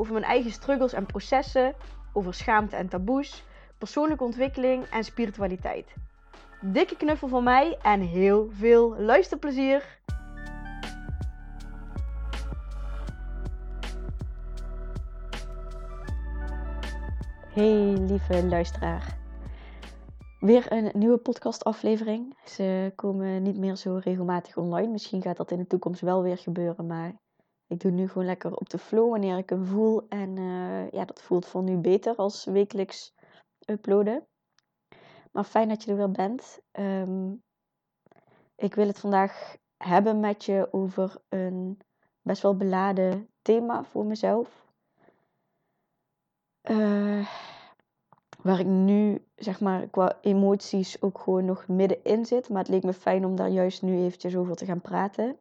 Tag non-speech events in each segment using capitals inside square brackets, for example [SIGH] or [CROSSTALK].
over mijn eigen struggles en processen, over schaamte en taboes, persoonlijke ontwikkeling en spiritualiteit. Dikke knuffel van mij en heel veel luisterplezier! Hey lieve luisteraar. Weer een nieuwe podcastaflevering. Ze komen niet meer zo regelmatig online. Misschien gaat dat in de toekomst wel weer gebeuren, maar ik doe nu gewoon lekker op de flow wanneer ik hem voel. En uh, ja, dat voelt voor nu beter als wekelijks uploaden. Maar fijn dat je er weer bent. Um, ik wil het vandaag hebben met je over een best wel beladen thema voor mezelf. Uh, waar ik nu, zeg maar, qua emoties ook gewoon nog middenin zit. Maar het leek me fijn om daar juist nu eventjes over te gaan praten.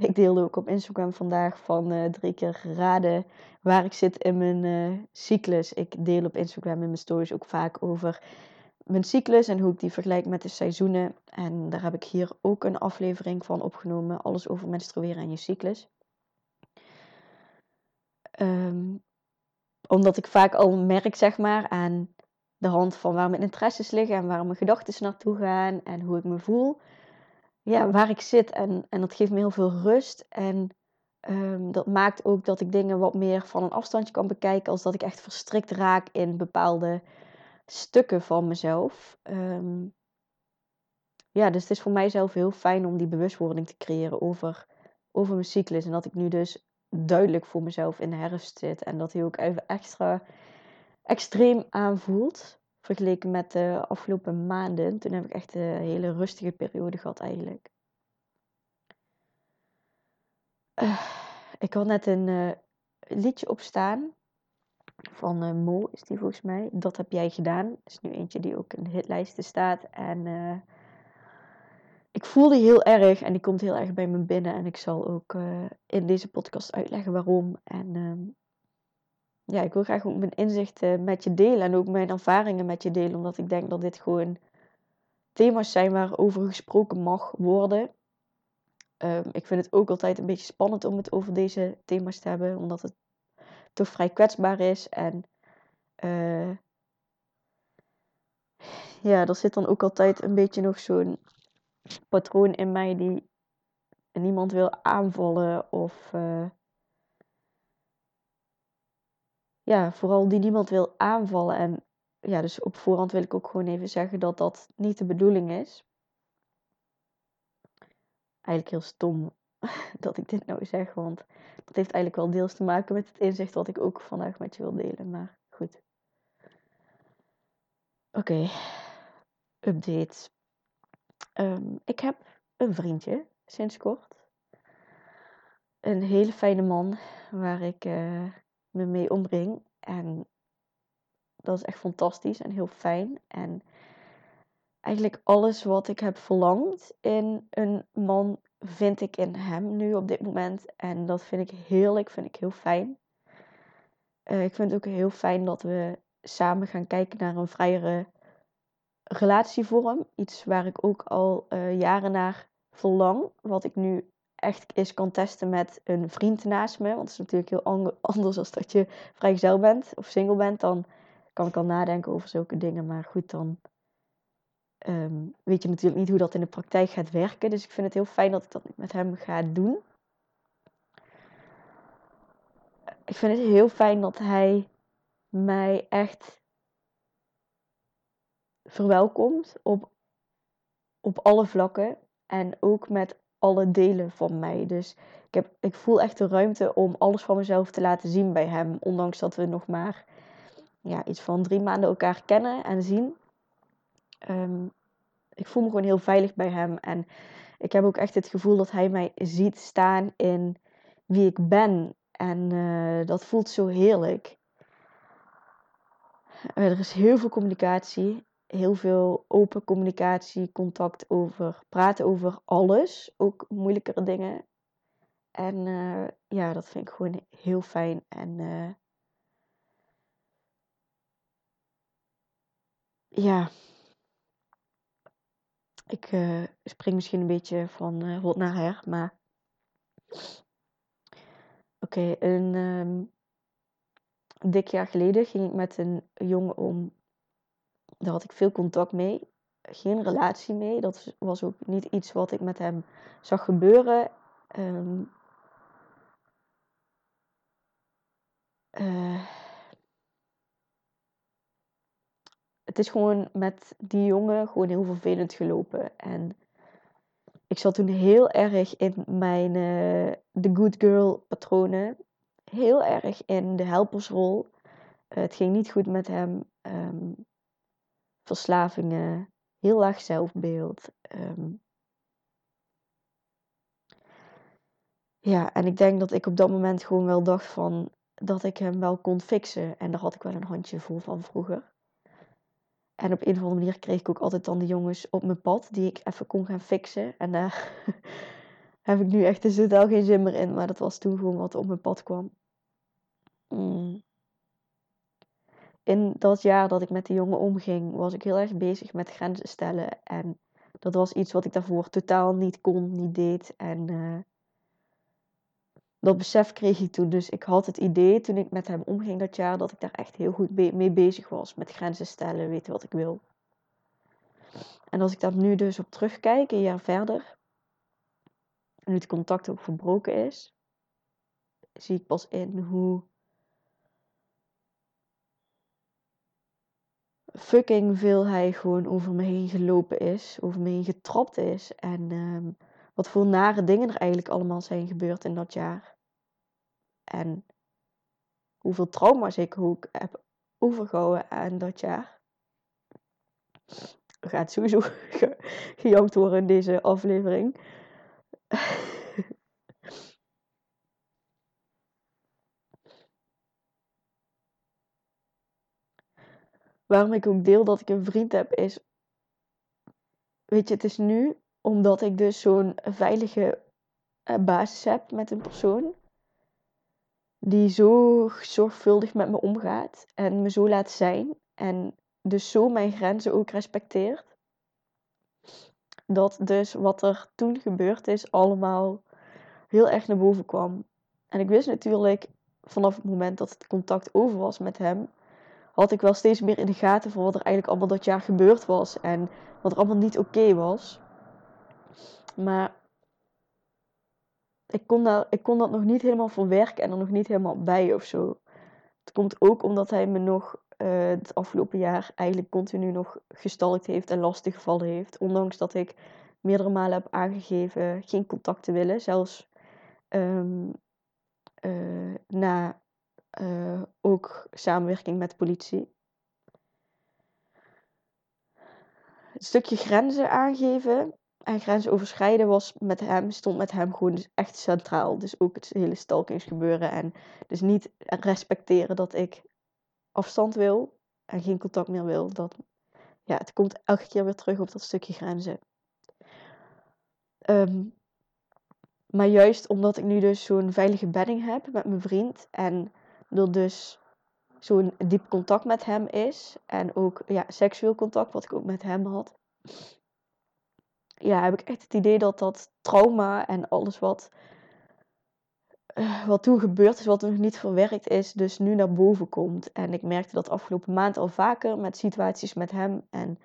[LAUGHS] Ik deelde ook op Instagram vandaag van uh, drie keer raden waar ik zit in mijn uh, cyclus. Ik deel op Instagram in mijn stories ook vaak over mijn cyclus en hoe ik die vergelijk met de seizoenen. En daar heb ik hier ook een aflevering van opgenomen. Alles over menstrueren en je cyclus. Um, omdat ik vaak al merk, zeg maar, aan de hand van waar mijn interesses liggen en waar mijn gedachten naartoe gaan en hoe ik me voel. Ja, waar ik zit en, en dat geeft me heel veel rust. En um, dat maakt ook dat ik dingen wat meer van een afstandje kan bekijken, als dat ik echt verstrikt raak in bepaalde stukken van mezelf. Um, ja, dus het is voor mijzelf heel fijn om die bewustwording te creëren over, over mijn cyclus. En dat ik nu dus duidelijk voor mezelf in de herfst zit. En dat hij ook even extra extreem aanvoelt. Vergeleken met de afgelopen maanden. Toen heb ik echt een hele rustige periode gehad eigenlijk. Uh, ik had net een uh, liedje opstaan. Van uh, Mo is die volgens mij. Dat heb jij gedaan. Is nu eentje die ook in hitlijsten staat. En ik voel die heel erg en die komt heel erg bij me binnen. En ik zal ook in deze podcast uitleggen waarom. En uh, ja, ik wil graag ook mijn inzichten met je delen en ook mijn ervaringen met je delen. Omdat ik denk dat dit gewoon thema's zijn waarover gesproken mag worden. Um, ik vind het ook altijd een beetje spannend om het over deze thema's te hebben. Omdat het toch vrij kwetsbaar is. En uh, ja, er zit dan ook altijd een beetje nog zo'n patroon in mij die niemand wil aanvallen of uh, ja, vooral die niemand wil aanvallen. En ja, dus op voorhand wil ik ook gewoon even zeggen dat dat niet de bedoeling is. Eigenlijk heel stom [LAUGHS] dat ik dit nou zeg, want dat heeft eigenlijk wel deels te maken met het inzicht wat ik ook vandaag met je wil delen. Maar goed. Oké, okay. updates. Um, ik heb een vriendje sinds kort. Een hele fijne man waar ik uh, me mee omring. En dat is echt fantastisch en heel fijn. En eigenlijk alles wat ik heb verlangd in een man vind ik in hem nu op dit moment. En dat vind ik heerlijk, vind ik heel fijn. Uh, ik vind het ook heel fijn dat we samen gaan kijken naar een vrijere relatievorm. Iets waar ik ook al uh, jaren naar verlang. Wat ik nu echt eens kan testen met een vriend naast me. Want het is natuurlijk heel [LAUGHS] anders als dat je vrijgezel bent of single bent. Dan kan ik al nadenken over zulke dingen. Maar goed, dan um, weet je natuurlijk niet hoe dat in de praktijk gaat werken. Dus ik vind het heel fijn dat ik dat met hem ga doen. Ik vind het heel fijn dat hij mij echt verwelkomd op, op alle vlakken en ook met alle delen van mij. Dus ik, heb, ik voel echt de ruimte om alles van mezelf te laten zien bij hem, ondanks dat we nog maar ja, iets van drie maanden elkaar kennen en zien. Um, ik voel me gewoon heel veilig bij hem en ik heb ook echt het gevoel dat hij mij ziet staan in wie ik ben En eh, dat voelt zo heerlijk. er is heel veel communicatie, heel veel open communicatie, contact over, praten over alles, ook moeilijkere dingen. En eh, ja, dat vind ik gewoon heel fijn. En uh, ja, ik uh, spring misschien een beetje van hot naar her, maar oké, een um, dik jaar geleden ging ik met een jongen om. Daar had ik veel contact mee, geen relatie mee. Dat was ook niet iets wat ik met hem zag gebeuren. Um, uh, het is gewoon met die jongen gewoon heel vervelend gelopen. En ik zat toen heel erg in mijn the good girl patronen. Heel erg in de helpersrol. Uh, het ging niet goed met hem. Um, verslavingen. Heel laag zelfbeeld. Um, ja, en ik denk dat ik op dat moment gewoon wel dacht van dat ik hem wel kon fixen. En daar had ik wel een handje vol van vroeger. En op een of andere manier kreeg ik ook altijd dan de jongens op mijn pad die ik even kon gaan fixen. En daar [LAUGHS] heb ik nu echt dus totaal geen zin meer in. Maar dat was toen gewoon wat op mijn pad kwam. Mm. In dat jaar dat ik met die jongen omging, was ik heel erg bezig met grenzen stellen. En dat was iets wat ik daarvoor totaal niet kon, niet deed. En uh, dat besef kreeg ik toen. Dus ik had het idee toen ik met hem omging dat jaar dat ik daar echt heel goed mee bezig was. Met grenzen stellen, weten wat ik wil. En als ik daar nu dus op terugkijk, een jaar verder, nu het contact ook verbroken is, zie ik pas in hoe fucking veel hij gewoon over me heen gelopen is, over me heen getrapt is. En um, wat voor nare dingen er eigenlijk allemaal zijn gebeurd in dat jaar. En hoeveel trauma's ik ook heb overgehouden aan dat jaar. Er gaat sowieso [LAUGHS] ge gejankt worden in deze aflevering. Waarom ik ook deel dat ik een vriend heb is. Weet je, het is nu omdat ik dus zo'n veilige uh, basis heb met een persoon. Die zo zorgvuldig met me omgaat en me zo laat zijn. En dus zo mijn grenzen ook respecteert. Dat dus wat er toen gebeurd is allemaal heel erg naar boven kwam. En ik wist natuurlijk vanaf het moment dat het contact over was met hem, had ik wel steeds meer in de gaten van wat er eigenlijk allemaal dat jaar gebeurd was en wat er allemaal niet oké was. Maar ik kon, dat, ik kon dat nog niet helemaal verwerken en er nog niet helemaal bij of zo. Het komt ook omdat hij me nog uh, het afgelopen jaar eigenlijk continu nog gestalkt heeft en lastiggevallen heeft. Ondanks dat ik meerdere malen heb aangegeven geen contact te willen. Zelfs um, uh, na uh, ook samenwerking met politie. Het stukje grenzen aangeven en grenzen overschrijden was met hem, stond met hem gewoon dus echt centraal. Dus ook het hele stalkingsgebeuren en dus niet respecteren dat ik afstand wil en geen contact meer wil. Dat, ja, het komt elke keer weer terug op dat stukje grenzen. Um, maar juist omdat ik nu dus zo'n veilige bedding heb met mijn vriend en er dus zo'n diep contact met hem is en ook ja, seksueel contact wat ik ook met hem had, ja, heb ik echt het idee dat dat trauma en alles wat, uh, wat toen gebeurd is, wat nog niet verwerkt is, dus nu naar boven komt. En ik merkte dat afgelopen maand al vaker met situaties met hem en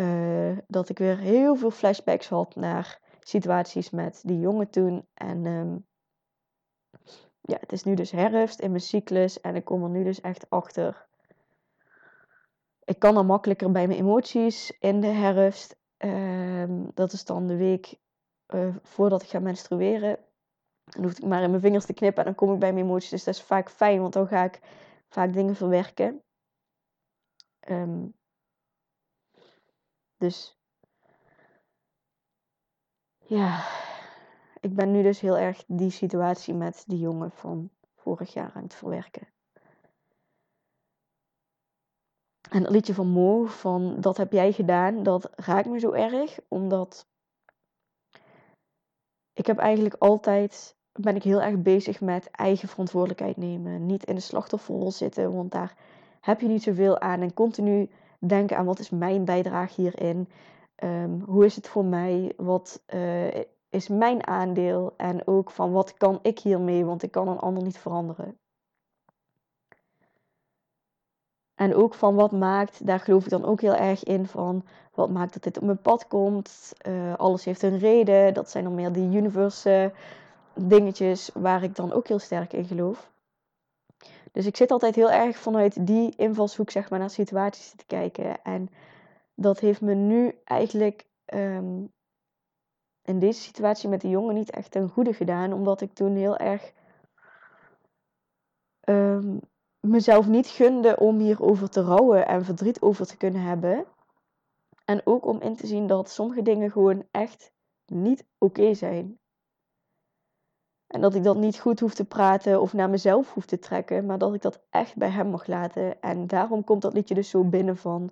uh, dat ik weer heel veel flashbacks had naar situaties met die jongen toen. En um, ja, het is nu dus herfst in mijn cyclus en ik kom er nu dus echt achter. Ik kan dan makkelijker bij mijn emoties in de herfst. Um, dat is dan de week uh, voordat ik ga menstrueren. Dan hoef ik maar in mijn vingers te knippen en dan kom ik bij mijn emoties. Dus dat is vaak fijn, want dan ga ik vaak dingen verwerken. Um, dus ja, ik ben nu dus heel erg die situatie met die jongen van vorig jaar aan het verwerken. En dat liedje van Mo, van dat heb jij gedaan, dat raakt me zo erg. Omdat ik heb eigenlijk altijd, ben ik heel erg bezig met eigen verantwoordelijkheid nemen. Niet in de slachtofferrol zitten, want daar heb je niet zoveel aan. En continu denken aan wat is mijn bijdrage hierin. Um, hoe is het voor mij? Wat uh, is mijn aandeel? En ook van wat kan ik hiermee? Want ik kan een ander niet veranderen. En ook van wat maakt, daar geloof ik dan ook heel erg in van wat maakt dat dit op mijn pad komt. Uh, alles heeft een reden. Dat zijn dan meer die universe dingetjes waar ik dan ook heel sterk in geloof. Dus ik zit altijd heel erg vanuit die invalshoek zeg maar, naar situaties te kijken. En dat heeft me nu eigenlijk um, in deze situatie met de jongen niet echt een goede gedaan. Omdat ik toen heel erg um, mezelf niet gunde om hierover te rouwen en verdriet over te kunnen hebben. En ook om in te zien dat sommige dingen gewoon echt niet oké zijn. En dat ik dat niet goed hoef te praten of naar mezelf hoef te trekken, maar dat ik dat echt bij hem mag laten. En daarom komt dat liedje dus zo binnen van,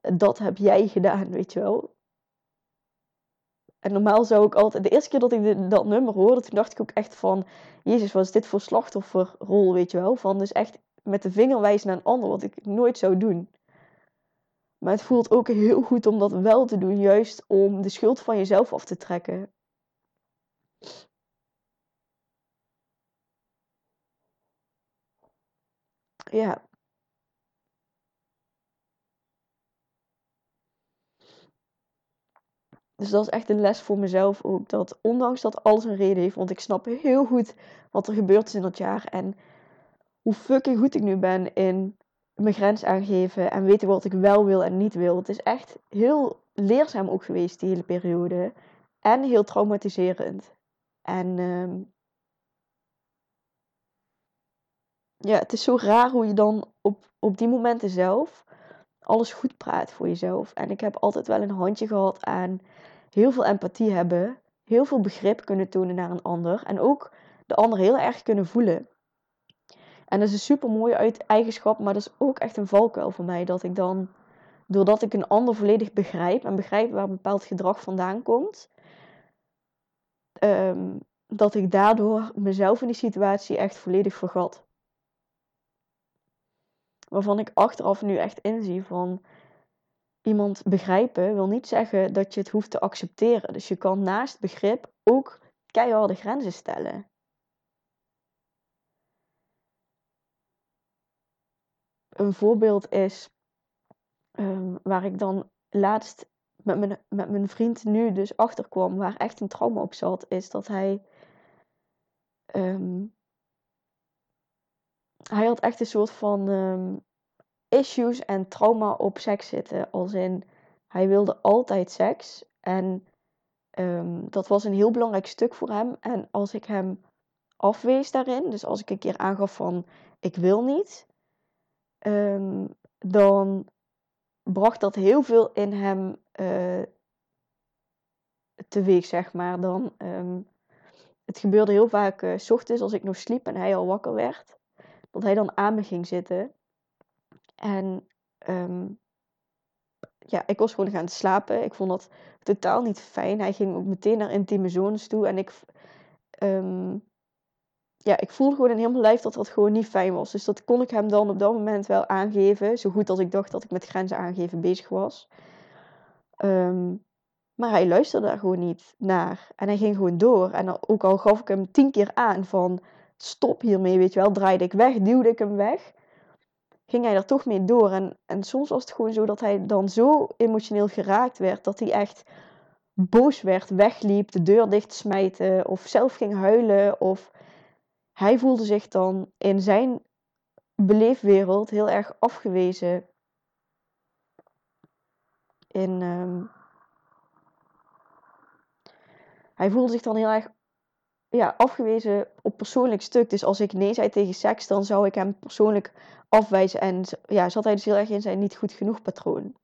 dat heb jij gedaan, weet je wel. En normaal zou ik altijd, de eerste keer dat ik dat nummer hoorde, toen dacht ik ook echt van, Jezus, wat is dit voor slachtofferrol, weet je wel. Van dus echt met de vinger wijzen naar een ander, wat ik nooit zou doen. Maar het voelt ook heel goed om dat wel te doen, juist om de schuld van jezelf af te trekken. Ja. Dus dat is echt een les voor mezelf ook. Dat ondanks dat alles een reden heeft, want ik snap heel goed wat er gebeurd is in dat jaar. En hoe fucking goed ik nu ben in mijn grens aangeven en weten wat ik wel wil en niet wil. Het is echt heel leerzaam ook geweest, die hele periode. En heel traumatiserend. En ehm, ja, het is zo raar hoe je dan op, op die momenten zelf alles goed praat voor jezelf. En ik heb altijd wel een handje gehad aan heel veel empathie hebben, heel veel begrip kunnen tonen naar een ander en ook de ander heel erg kunnen voelen. En dat is een super mooie eigenschap, maar dat is ook echt een valkuil voor mij. Dat ik dan, doordat ik een ander volledig begrijp en begrijp waar een bepaald gedrag vandaan komt, um, dat ik daardoor mezelf in die situatie echt volledig vergat. Waarvan ik achteraf nu echt inzie van iemand begrijpen wil niet zeggen dat je het hoeft te accepteren. Dus je kan naast begrip ook keiharde grenzen stellen. Een voorbeeld is um, waar ik dan laatst met mijn, met mijn vriend nu dus achterkwam, waar echt een trauma op zat, is dat hij. Um, hij had echt een soort van um, issues en trauma op seks zitten. Als in, hij wilde altijd seks. En um, dat was een heel belangrijk stuk voor hem. En als ik hem afwees daarin, dus als ik een keer aangaf van ik wil niet, um, dan bracht dat heel veel in hem uh, teweeg, zeg maar. Dan, um, het gebeurde heel vaak uh, s ochtends als ik nog sliep en hij al wakker werd, dat hij dan aan me ging zitten. En um, ja, ik was gewoon gaan slapen. Ik vond dat totaal niet fijn. Hij ging ook meteen naar intieme zones toe. En ik, um, ja, ik voelde gewoon in heel mijn lijf dat dat gewoon niet fijn was. Dus dat kon ik hem dan op dat moment wel aangeven. Zo goed als ik dacht dat ik met grenzen aangeven bezig was. Um, maar hij luisterde daar gewoon niet naar. En hij ging gewoon door. En ook al gaf ik hem tien keer aan van stop hiermee, weet je wel. Draaide ik weg, duwde ik hem weg ging hij er toch mee door. En, en soms was het gewoon zo dat hij dan zo emotioneel geraakt werd dat hij echt boos werd, wegliep, de deur dicht smijten of zelf ging huilen. Of hij voelde zich dan in zijn beleefwereld heel erg afgewezen. In, um... hij voelde zich dan heel erg ja, afgewezen op persoonlijk stuk. Dus als ik nee zei tegen seks, dan zou ik hem persoonlijk afwijzen. En ja, zat hij dus heel erg in zijn niet goed genoeg patroon.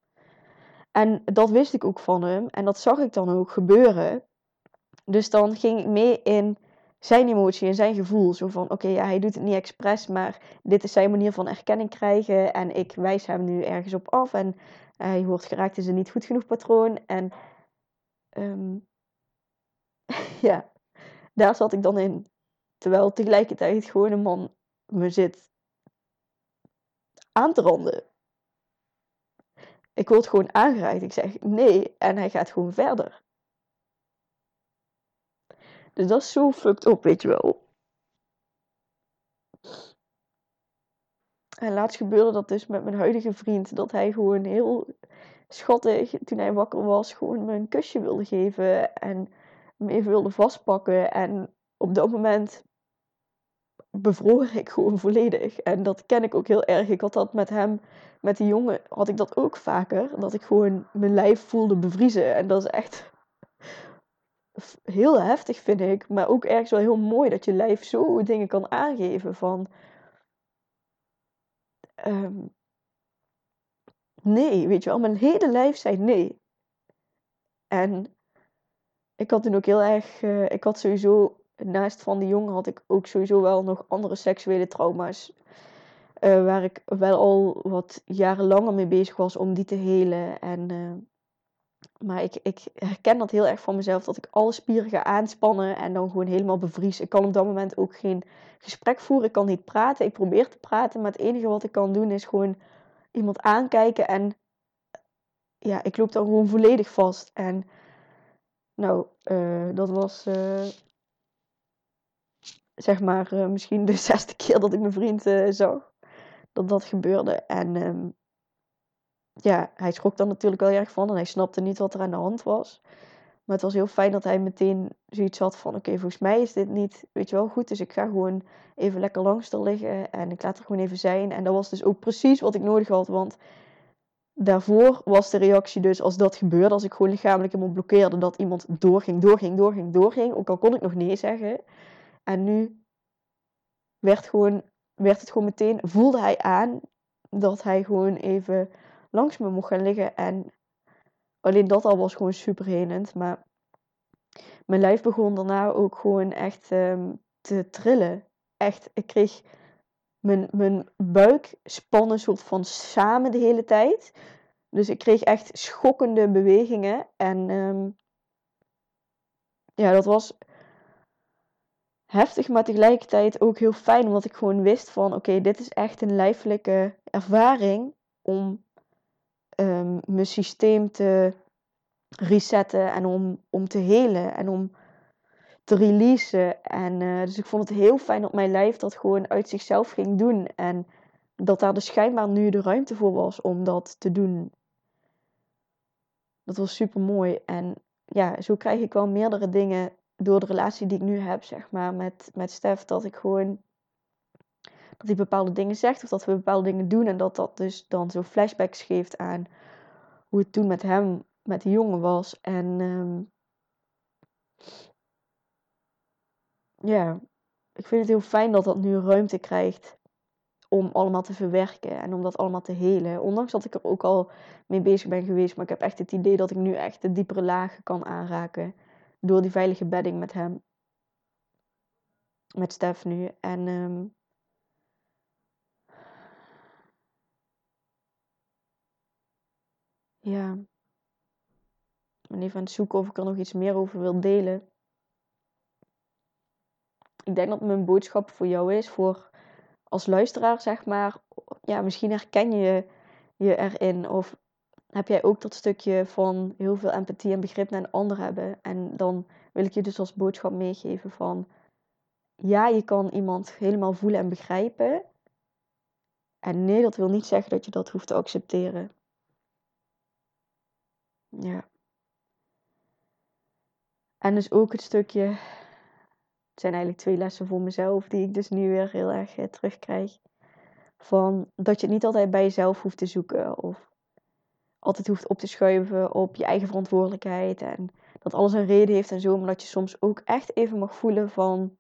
En dat wist ik ook van hem. En dat zag ik dan ook gebeuren. Dus dan ging ik mee in zijn emotie en zijn gevoel. Zo van, oké, ja, hij doet het niet expres, maar dit is zijn manier van erkenning krijgen. En ik wijs hem nu ergens op af. En hij wordt geraakt in zijn niet goed genoeg patroon. En ehm, [LAUGHS] ja, daar zat ik dan in. Terwijl tegelijkertijd gewoon een man me zit aan te randen. Ik word gewoon aangereikt. Ik zeg nee en hij gaat gewoon verder. Dus dat is zo fucked up, weet je wel. En laatst gebeurde dat dus met mijn huidige vriend. Dat hij gewoon heel schattig, toen hij wakker was, gewoon me een kusje wilde geven. En me even wilde vastpakken. En op dat moment bevroor ik gewoon volledig. En dat ken ik ook heel erg. Ik had dat met hem, met die jongen, had ik dat ook vaker. Dat ik gewoon mijn lijf voelde bevriezen. En dat is echt heel heftig, vind ik. Maar ook ergens wel heel mooi dat je lijf zo dingen kan aangeven van... Ehm, nee, weet je wel. Mijn hele lijf zei nee. En ik had toen ook heel erg... Uh, ik had sowieso naast van die jongen had ik ook sowieso wel nog andere seksuele trauma's. Uh, waar ik wel al wat jaren langer mee bezig was om die te helen. En, uh, maar ik, ik herken dat heel erg van mezelf, dat ik alle spieren ga aanspannen en dan gewoon helemaal bevries. Ik kan op dat moment ook geen gesprek voeren, ik kan niet praten. Ik probeer te praten, maar het enige wat ik kan doen is gewoon iemand aankijken en ja, ik loop dan gewoon volledig vast. En nou, uh, dat was zeg maar, uh, misschien de [LAUGHS] zesde keer dat ik mijn vriend zag. Dat dat gebeurde. En um, ja, hij schrok dan natuurlijk wel erg van. En hij snapte niet wat er aan de hand was. Maar het was heel fijn dat hij meteen zoiets had van... Oké, volgens mij is dit niet, weet je wel, goed. Dus ik ga gewoon even lekker langs er liggen. En ik laat er gewoon even zijn. En dat was dus ook precies wat ik nodig had. Want daarvoor was de reactie dus als dat gebeurde... Als ik gewoon lichamelijk iemand blokkeerde... Dat iemand doorging, doorging, doorging, doorging. Ook al kon ik nog nee zeggen... En nu werd, gewoon, werd het gewoon meteen, voelde hij aan dat hij gewoon even langs me mocht gaan liggen. En alleen dat al was gewoon super helend. Maar mijn lijf begon daarna ook gewoon echt um, te trillen. Echt, ik kreeg mijn, buik spannen soort van samen de hele tijd. Dus ik kreeg echt schokkende bewegingen. En um, ja, dat was heftig, maar tegelijkertijd ook heel fijn. Omdat ik gewoon wist van oké, dit is echt een lijfelijke ervaring om um, mijn systeem te resetten en om, om te helen en om te releasen. En uh, dus ik vond het heel fijn dat mijn lijf dat gewoon uit zichzelf ging doen. En dat daar dus schijnbaar nu de ruimte voor was om dat te doen. Dat was super mooi. En ja, zo krijg ik wel meerdere dingen door de relatie die ik nu heb, zeg maar, met, met Stef, dat ik gewoon. Dat hij bepaalde dingen zegt of dat we bepaalde dingen doen. En dat dat dus dan zo flashbacks geeft aan hoe het toen met hem, met die jongen was. En um, ja, ik vind het heel fijn dat dat nu ruimte krijgt om allemaal te verwerken en om dat allemaal te helen. Ondanks dat ik er ook al mee bezig ben geweest, maar ik heb echt het idee dat ik nu echt de diepere lagen kan aanraken door die veilige bedding met hem. Met Stef nu. En um, ja. Ben even aan het zoeken of ik er nog iets meer over wil delen. Ik denk dat mijn boodschap voor jou is, voor als luisteraar zeg maar. Ja, misschien herken je je erin. Of heb jij ook dat stukje van heel veel empathie en begrip naar een ander hebben. En dan wil ik je dus als boodschap meegeven van ja, je kan iemand helemaal voelen en begrijpen. En nee, dat wil niet zeggen dat je dat hoeft te accepteren. Ja. En dus ook het stukje, zijn eigenlijk twee lessen voor mezelf, die ik dus nu weer heel erg eh, terugkrijg. Van dat je het niet altijd bij jezelf hoeft te zoeken. Of altijd hoeft op te schuiven op je eigen verantwoordelijkheid. En dat alles een reden heeft en zo. Maar dat je soms ook echt even mag voelen van...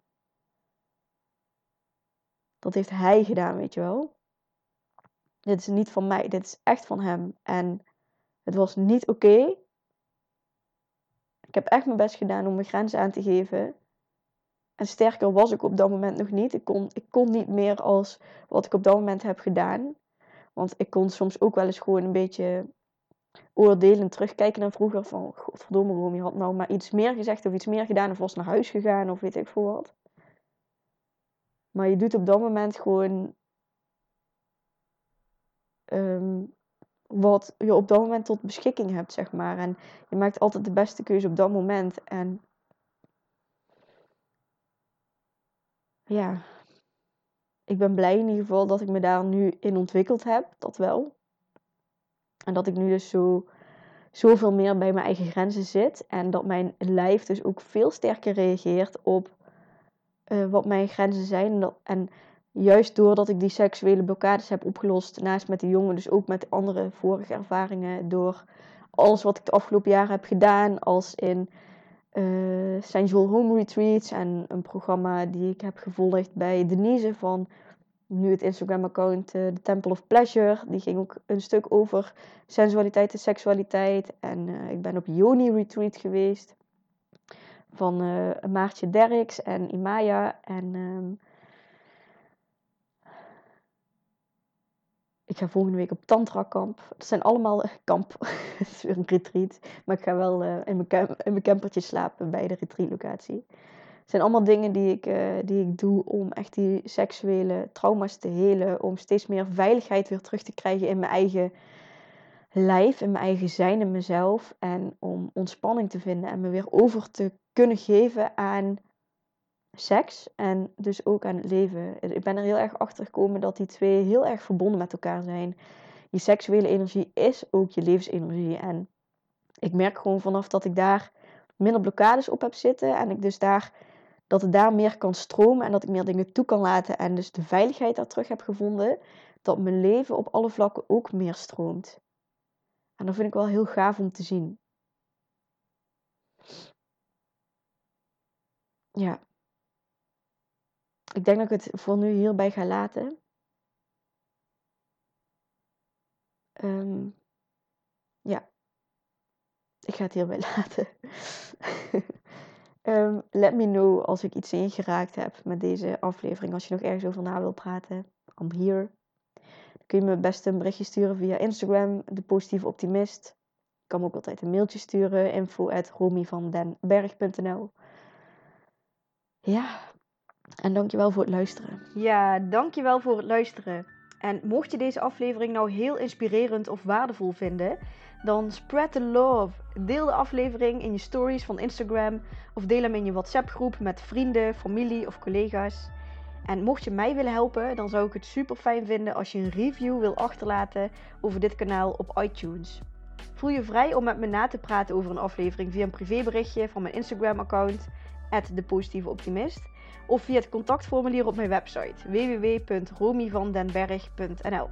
Dat heeft hij gedaan, weet je wel. Dit is niet van mij, dit is echt van hem. En het was niet oké. Ik heb echt mijn best gedaan om mijn grenzen aan te geven. En sterker was ik op dat moment nog niet. Ik kon, ik kon niet meer als wat ik op dat moment heb gedaan. Want ik kon soms ook wel eens gewoon een beetje oordelend terugkijken naar vroeger. Van, godverdomme, Romy had nou maar iets meer gezegd of iets meer gedaan. Of was naar huis gegaan of weet ik veel wat. Maar je doet op dat moment gewoon ehm, wat je op dat moment tot beschikking hebt, zeg maar. En je maakt altijd de beste keuze op dat moment. En ja, ik ben blij in ieder geval dat ik me daar nu in ontwikkeld heb. Dat wel. En dat ik nu dus zo, zoveel meer bij mijn eigen grenzen zit. En dat mijn lijf dus ook veel sterker reageert op uh, wat mijn grenzen zijn. En, en juist doordat ik die seksuele blokkades heb opgelost, naast met de jongen, dus ook met andere vorige ervaringen, door alles wat ik de afgelopen jaren heb gedaan, als in Sensual Home Retreats en een programma die ik heb gevolgd bij Denise van nu het Instagram-account uh, The Temple of Pleasure. Die ging ook een stuk over sensualiteit en seksualiteit. En uh, ik ben op Yoni Retreat geweest van Maartje Derks en Imaya. En um, ik ga volgende week op Tantra kamp. Het zijn allemaal kamp. [LAUGHS] het is weer een retreat. Maar ik ga wel uh, in, mijn in mijn campertje slapen bij de retreat locatie. Het zijn allemaal dingen die ik, uh, die ik doe om echt die seksuele trauma's te helen. Om steeds meer veiligheid weer terug te krijgen in mijn eigen lijf, in mijn eigen zijn, in mezelf. En om ontspanning te vinden en me weer over te kunnen geven aan seks en dus ook aan het leven. Ik ben er heel erg achter gekomen dat die twee heel erg verbonden met elkaar zijn. Je seksuele energie is ook je levensenergie. En ik merk gewoon vanaf dat ik daar minder blokkades op heb zitten en ik dus daar dat het daar meer kan stromen en dat ik meer dingen toe kan laten en dus de veiligheid daar terug heb gevonden, dat mijn leven op alle vlakken ook meer stroomt. En dat vind ik wel heel gaaf om te zien. Ja. Ik denk dat ik het voor nu hierbij ga laten. Um, ja. Ik ga het hierbij [LAUGHS] laten. um, let me know als ik iets ingeraakt heb met deze aflevering. Als je nog ergens over na wil praten. I'm here. Dan kun je me best een berichtje sturen via Instagram. De positieve optimist. Ik kan me ook altijd een mailtje sturen. Info at Ja, en dankjewel voor het luisteren. Ja, dankjewel voor het luisteren. En mocht je deze aflevering nou heel inspirerend of waardevol vinden, dan spread the love. Deel de aflevering in je stories van Instagram of deel hem in je WhatsApp groep met vrienden, familie of collega's. En mocht je mij willen helpen, dan zou ik het super fijn vinden als je een review wil achterlaten over dit kanaal op iTunes. Voel je vrij om met me na te praten over een aflevering via een privéberichtje van mijn Instagram account, @depositieveoptimist of via het contactformulier op mijn website www.romyvandenberg.nl.